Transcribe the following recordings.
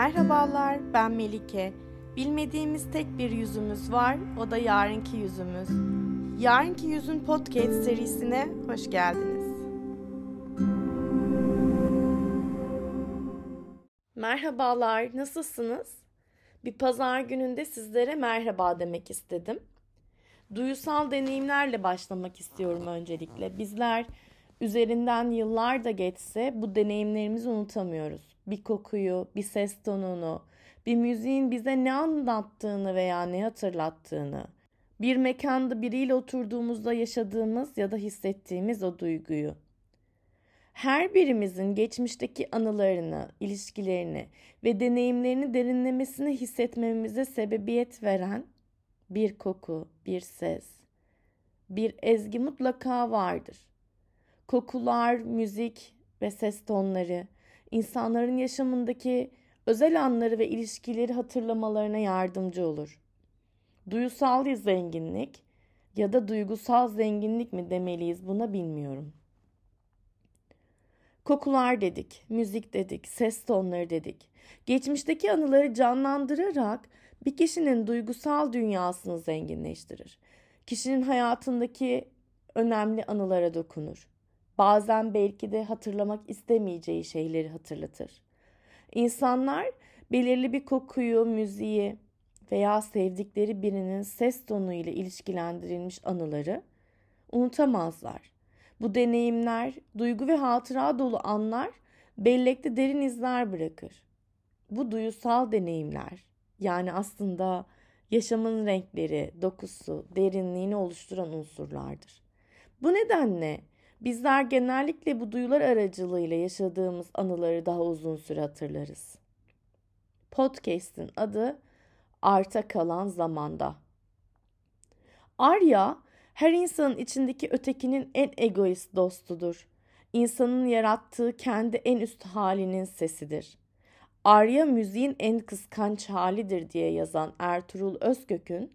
Merhabalar, ben Melike. Bilmediğimiz tek bir yüzümüz var, o da yarınki yüzümüz. Yarınki Yüzün Podcast serisine hoş geldiniz. Merhabalar, nasılsınız? Bir pazar gününde sizlere merhaba demek istedim. Duyusal deneyimlerle başlamak istiyorum öncelikle. Bizler üzerinden yıllar da geçse bu deneyimlerimizi unutamıyoruz. Bir kokuyu, bir ses tonunu, bir müziğin bize ne anlattığını veya ne hatırlattığını, bir mekanda biriyle oturduğumuzda yaşadığımız ya da hissettiğimiz o duyguyu. Her birimizin geçmişteki anılarını, ilişkilerini ve deneyimlerini derinlemesine hissetmemize sebebiyet veren bir koku, bir ses, bir ezgi mutlaka vardır. Kokular, müzik ve ses tonları insanların yaşamındaki özel anları ve ilişkileri hatırlamalarına yardımcı olur. Duyusal zenginlik ya da duygusal zenginlik mi demeliyiz buna bilmiyorum. Kokular dedik, müzik dedik, ses tonları dedik. Geçmişteki anıları canlandırarak bir kişinin duygusal dünyasını zenginleştirir. Kişinin hayatındaki önemli anılara dokunur. Bazen belki de hatırlamak istemeyeceği şeyleri hatırlatır. İnsanlar belirli bir kokuyu, müziği veya sevdikleri birinin ses tonu ile ilişkilendirilmiş anıları unutamazlar. Bu deneyimler, duygu ve hatıra dolu anlar bellekte derin izler bırakır. Bu duyusal deneyimler yani aslında yaşamın renkleri, dokusu, derinliğini oluşturan unsurlardır. Bu nedenle bizler genellikle bu duyular aracılığıyla yaşadığımız anıları daha uzun süre hatırlarız. Podcast'in adı Arta Kalan Zamanda. Arya, her insanın içindeki ötekinin en egoist dostudur. İnsanın yarattığı kendi en üst halinin sesidir. Arya müziğin en kıskanç halidir diye yazan Ertuğrul Özkök'ün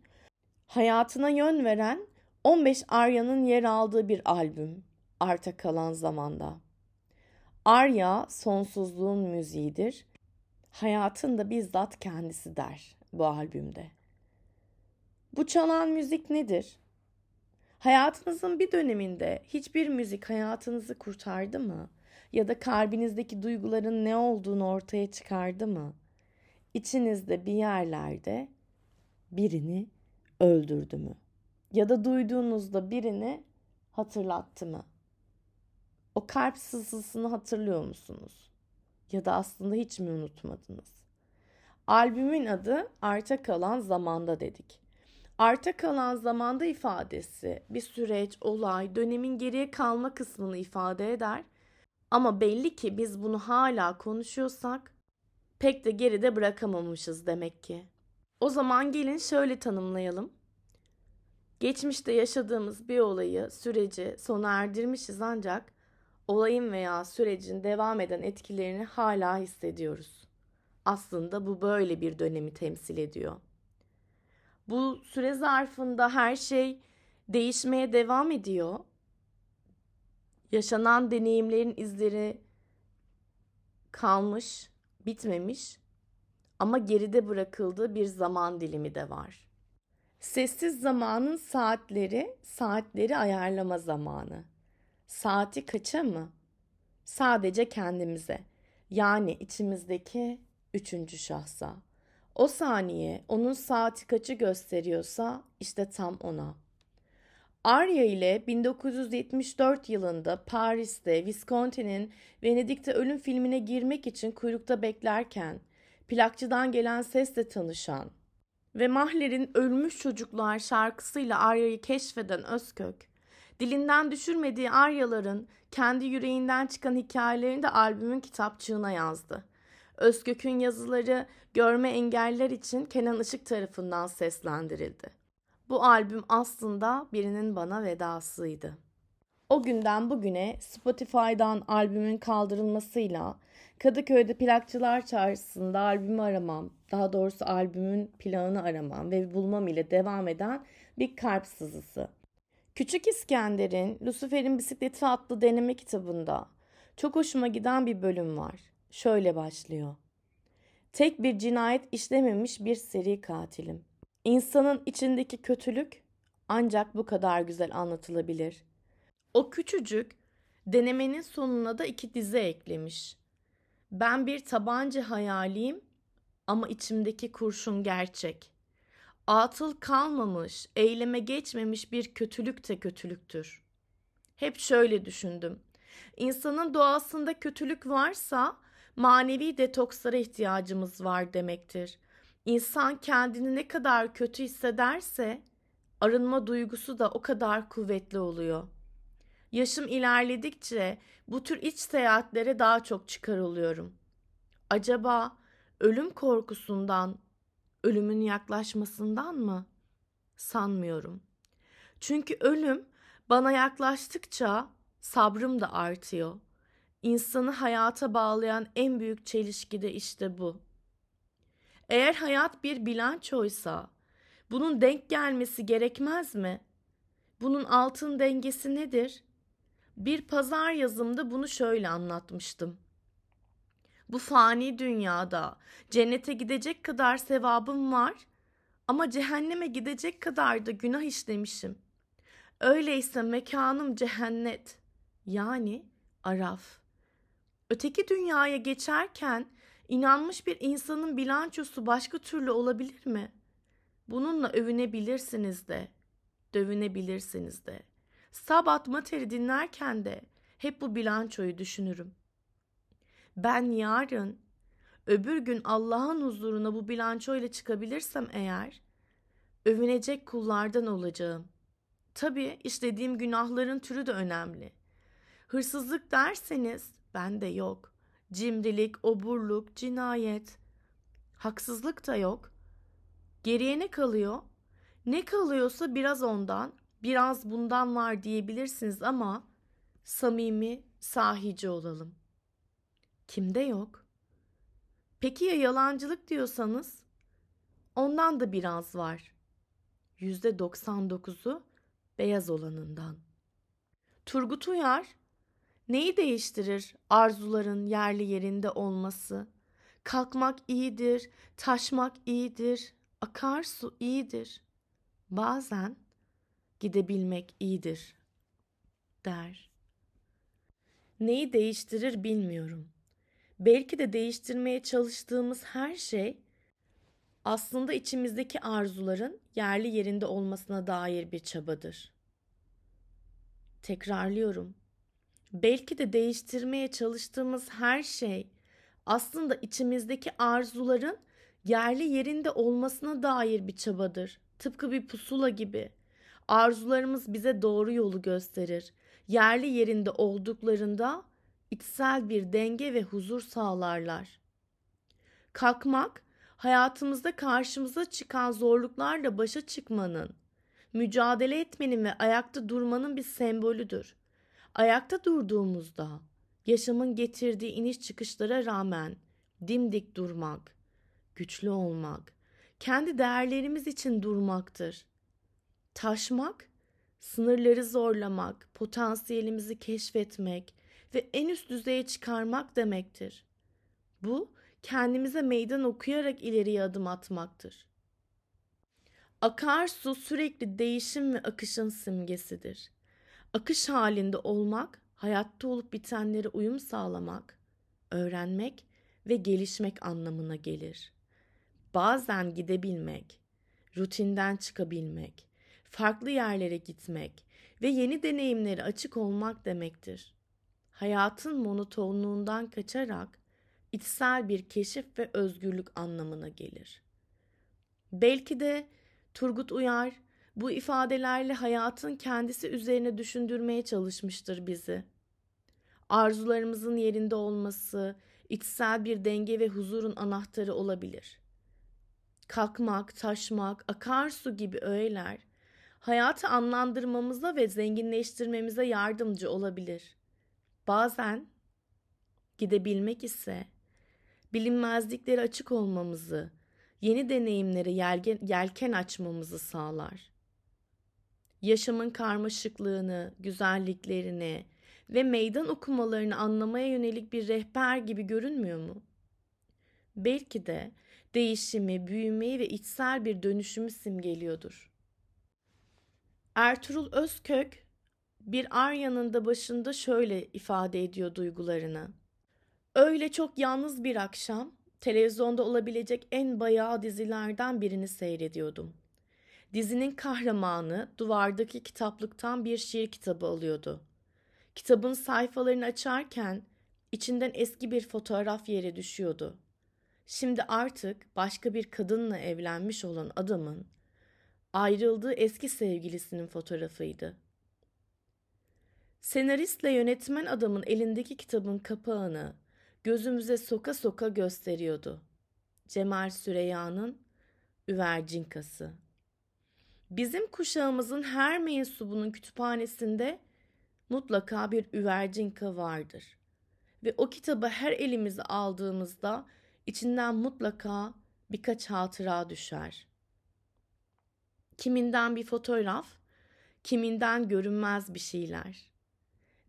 hayatına yön veren 15 Arya'nın yer aldığı bir albüm Arta Kalan Zamanda. Arya sonsuzluğun müziğidir. Hayatın da bizzat kendisi der bu albümde. Bu çalan müzik nedir? Hayatınızın bir döneminde hiçbir müzik hayatınızı kurtardı mı? Ya da kalbinizdeki duyguların ne olduğunu ortaya çıkardı mı? İçinizde bir yerlerde birini öldürdü mü? Ya da duyduğunuzda birini hatırlattı mı? O kalp sızısını hatırlıyor musunuz? Ya da aslında hiç mi unutmadınız? Albümün adı Arta Kalan Zamanda dedik. Arta kalan zamanda ifadesi bir süreç, olay, dönemin geriye kalma kısmını ifade eder. Ama belli ki biz bunu hala konuşuyorsak pek de geride bırakamamışız demek ki. O zaman gelin şöyle tanımlayalım. Geçmişte yaşadığımız bir olayı, süreci sona erdirmişiz ancak olayın veya sürecin devam eden etkilerini hala hissediyoruz. Aslında bu böyle bir dönemi temsil ediyor. Bu süre zarfında her şey değişmeye devam ediyor. Yaşanan deneyimlerin izleri kalmış, bitmemiş ama geride bırakıldığı bir zaman dilimi de var. Sessiz zamanın saatleri, saatleri ayarlama zamanı. Saati kaça mı? Sadece kendimize. Yani içimizdeki üçüncü şahsa. O saniye onun saati kaçı gösteriyorsa işte tam ona. Arya ile 1974 yılında Paris'te Visconti'nin Venedik'te ölüm filmine girmek için kuyrukta beklerken plakçıdan gelen sesle tanışan ve Mahler'in Ölmüş Çocuklar şarkısıyla Arya'yı keşfeden Özkök, dilinden düşürmediği Aryaların kendi yüreğinden çıkan hikayelerini de albümün kitapçığına yazdı. Özgök'ün yazıları görme engeller için Kenan Işık tarafından seslendirildi. Bu albüm aslında birinin bana vedasıydı. O günden bugüne Spotify'dan albümün kaldırılmasıyla Kadıköy'de plakçılar çarşısında albümü aramam, daha doğrusu albümün plağını aramam ve bulmam ile devam eden bir kalp sızısı. Küçük İskender'in Lucifer'in Bisikleti adlı deneme kitabında çok hoşuma giden bir bölüm var şöyle başlıyor. Tek bir cinayet işlememiş bir seri katilim. İnsanın içindeki kötülük ancak bu kadar güzel anlatılabilir. O küçücük denemenin sonuna da iki dize eklemiş. Ben bir tabanca hayaliyim ama içimdeki kurşun gerçek. Atıl kalmamış, eyleme geçmemiş bir kötülük de kötülüktür. Hep şöyle düşündüm. İnsanın doğasında kötülük varsa manevi detokslara ihtiyacımız var demektir. İnsan kendini ne kadar kötü hissederse arınma duygusu da o kadar kuvvetli oluyor. Yaşım ilerledikçe bu tür iç seyahatlere daha çok çıkarılıyorum. Acaba ölüm korkusundan, ölümün yaklaşmasından mı? Sanmıyorum. Çünkü ölüm bana yaklaştıkça sabrım da artıyor. İnsanı hayata bağlayan en büyük çelişki de işte bu. Eğer hayat bir bilançoysa bunun denk gelmesi gerekmez mi? Bunun altın dengesi nedir? Bir pazar yazımda bunu şöyle anlatmıştım. Bu fani dünyada cennete gidecek kadar sevabım var ama cehenneme gidecek kadar da günah işlemişim. Öyleyse mekanım cehennet yani araf. Öteki dünyaya geçerken inanmış bir insanın bilançosu başka türlü olabilir mi? Bununla övünebilirsiniz de, dövünebilirsiniz de. Sabat Mater'i dinlerken de hep bu bilançoyu düşünürüm. Ben yarın öbür gün Allah'ın huzuruna bu bilançoyla çıkabilirsem eğer övünecek kullardan olacağım. Tabii işlediğim günahların türü de önemli. Hırsızlık derseniz bende yok. Cimrilik, oburluk, cinayet. Haksızlık da yok. Geriye ne kalıyor? Ne kalıyorsa biraz ondan, biraz bundan var diyebilirsiniz ama samimi, sahici olalım. Kimde yok? Peki ya yalancılık diyorsanız? Ondan da biraz var. Yüzde 99'u beyaz olanından. Turgut Uyar neyi değiştirir arzuların yerli yerinde olması? Kalkmak iyidir, taşmak iyidir, akarsu iyidir. Bazen gidebilmek iyidir der. Neyi değiştirir bilmiyorum. Belki de değiştirmeye çalıştığımız her şey aslında içimizdeki arzuların yerli yerinde olmasına dair bir çabadır. Tekrarlıyorum. Belki de değiştirmeye çalıştığımız her şey aslında içimizdeki arzuların yerli yerinde olmasına dair bir çabadır. Tıpkı bir pusula gibi. Arzularımız bize doğru yolu gösterir. Yerli yerinde olduklarında içsel bir denge ve huzur sağlarlar. Kalkmak, hayatımızda karşımıza çıkan zorluklarla başa çıkmanın, mücadele etmenin ve ayakta durmanın bir sembolüdür. Ayakta durduğumuzda yaşamın getirdiği iniş çıkışlara rağmen dimdik durmak, güçlü olmak, kendi değerlerimiz için durmaktır. Taşmak, sınırları zorlamak, potansiyelimizi keşfetmek ve en üst düzeye çıkarmak demektir. Bu kendimize meydan okuyarak ileriye adım atmaktır. Akarsu sürekli değişim ve akışın simgesidir. Akış halinde olmak, hayatta olup bitenlere uyum sağlamak, öğrenmek ve gelişmek anlamına gelir. Bazen gidebilmek, rutinden çıkabilmek, farklı yerlere gitmek ve yeni deneyimlere açık olmak demektir. Hayatın monotonluğundan kaçarak içsel bir keşif ve özgürlük anlamına gelir. Belki de Turgut Uyar bu ifadelerle hayatın kendisi üzerine düşündürmeye çalışmıştır bizi. Arzularımızın yerinde olması, içsel bir denge ve huzurun anahtarı olabilir. Kalkmak, taşmak, akarsu gibi öğeler hayatı anlandırmamıza ve zenginleştirmemize yardımcı olabilir. Bazen gidebilmek ise bilinmezliklere açık olmamızı, yeni deneyimlere yelken, açmamızı sağlar. Yaşamın karmaşıklığını, güzelliklerini ve meydan okumalarını anlamaya yönelik bir rehber gibi görünmüyor mu? belki de değişimi, büyümeyi ve içsel bir dönüşümü simgeliyordur. Ertuğrul Özkök bir Arya'nın da başında şöyle ifade ediyor duygularını. Öyle çok yalnız bir akşam televizyonda olabilecek en bayağı dizilerden birini seyrediyordum. Dizinin kahramanı duvardaki kitaplıktan bir şiir kitabı alıyordu. Kitabın sayfalarını açarken içinden eski bir fotoğraf yere düşüyordu. Şimdi artık başka bir kadınla evlenmiş olan adamın ayrıldığı eski sevgilisinin fotoğrafıydı. Senaristle yönetmen adamın elindeki kitabın kapağını gözümüze soka soka gösteriyordu. Cemal Süreyya'nın Üvercinkası. Bizim kuşağımızın her mensubunun kütüphanesinde mutlaka bir üvercinka vardır. Ve o kitabı her elimize aldığımızda içinden mutlaka birkaç hatıra düşer. Kiminden bir fotoğraf, kiminden görünmez bir şeyler.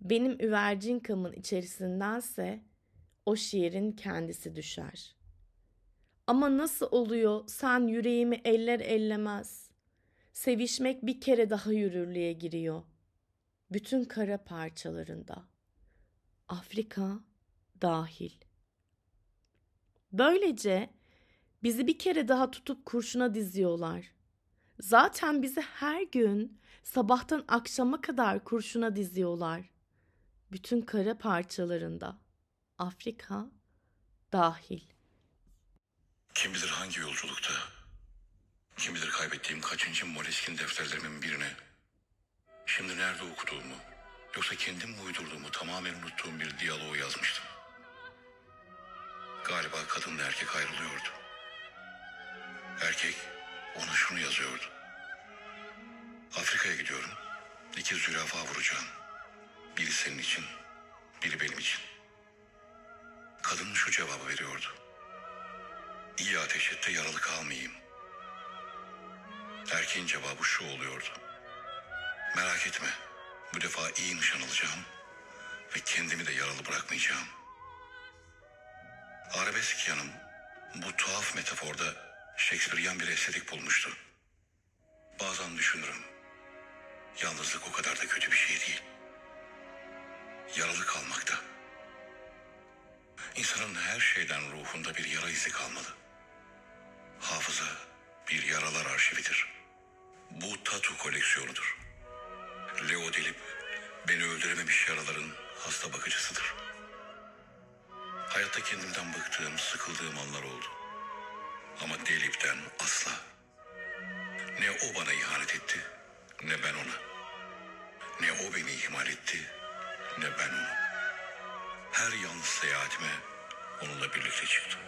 Benim üvercinkamın içerisindense o şiirin kendisi düşer. Ama nasıl oluyor sen yüreğimi eller ellemez. Sevişmek bir kere daha yürürlüğe giriyor. Bütün kara parçalarında. Afrika dahil. Böylece bizi bir kere daha tutup kurşuna diziyorlar. Zaten bizi her gün sabahtan akşama kadar kurşuna diziyorlar. Bütün kara parçalarında. Afrika dahil. Kim bilir hangi yolculukta, kim bilir kaybettiğim kaçıncı Moleskine defterlerimin birine, şimdi nerede okuduğumu, yoksa kendim mi uydurduğumu tamamen unuttuğum bir diyaloğu yazmıştım. Galiba kadınla erkek ayrılıyordu. Erkek ona şunu yazıyordu. Afrika'ya gidiyorum. İki zürafa vuracağım. Biri senin için, biri benim için. Kadın şu cevabı veriyordu. İyi ateş et de yaralı kalmayayım. Erkeğin cevabı şu oluyordu. Merak etme, bu defa iyi nişan alacağım ve kendimi de yaralı bırakmayacağım. Arabesk yanım bu tuhaf metaforda Shakespearean bir estetik bulmuştu. Bazen düşünürüm. Yalnızlık o kadar da kötü bir şey değil. Yaralı kalmakta. İnsanın her şeyden ruhunda bir yara izi kalmalı. Hafıza bir yaralar arşividir. Bu tatu koleksiyonudur. Leo Delip beni öldürememiş yaraların hasta bakıcısıdır. Hayatta kendimden bıktığım, sıkıldığım anlar oldu. Ama Delip'ten asla. Ne o bana ihanet etti, ne ben ona. Ne o beni ihmal etti, ne ben onu. Her yalnız seyahatime onunla birlikte çıktım.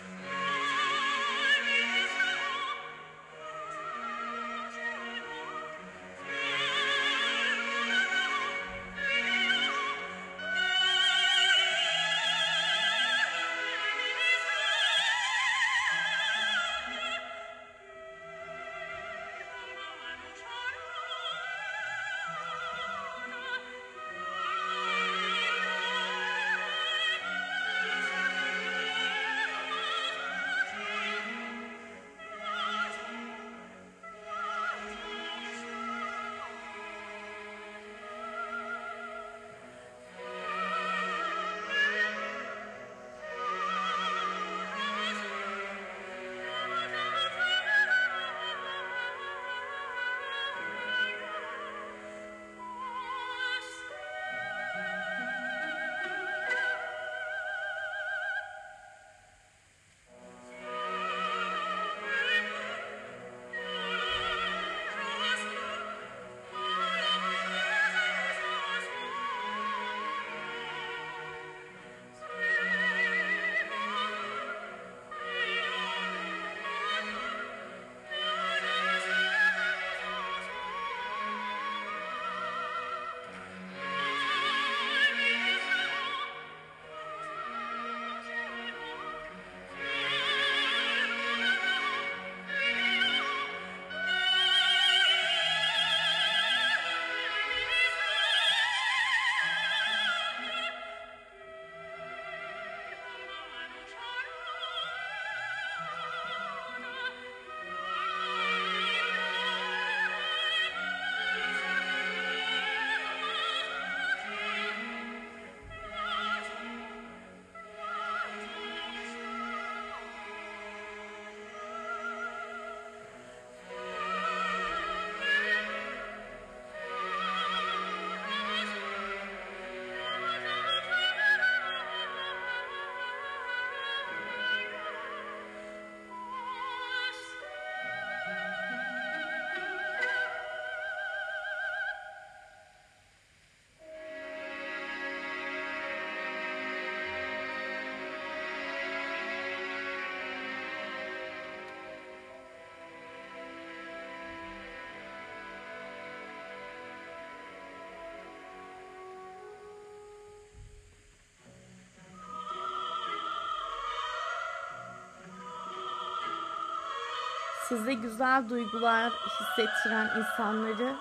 Size güzel duygular hissettiren insanları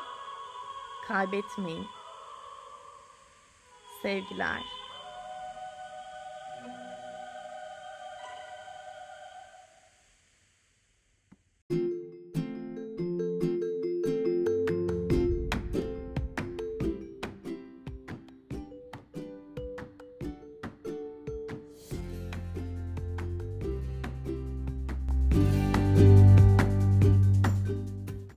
kaybetmeyin. Sevgiler.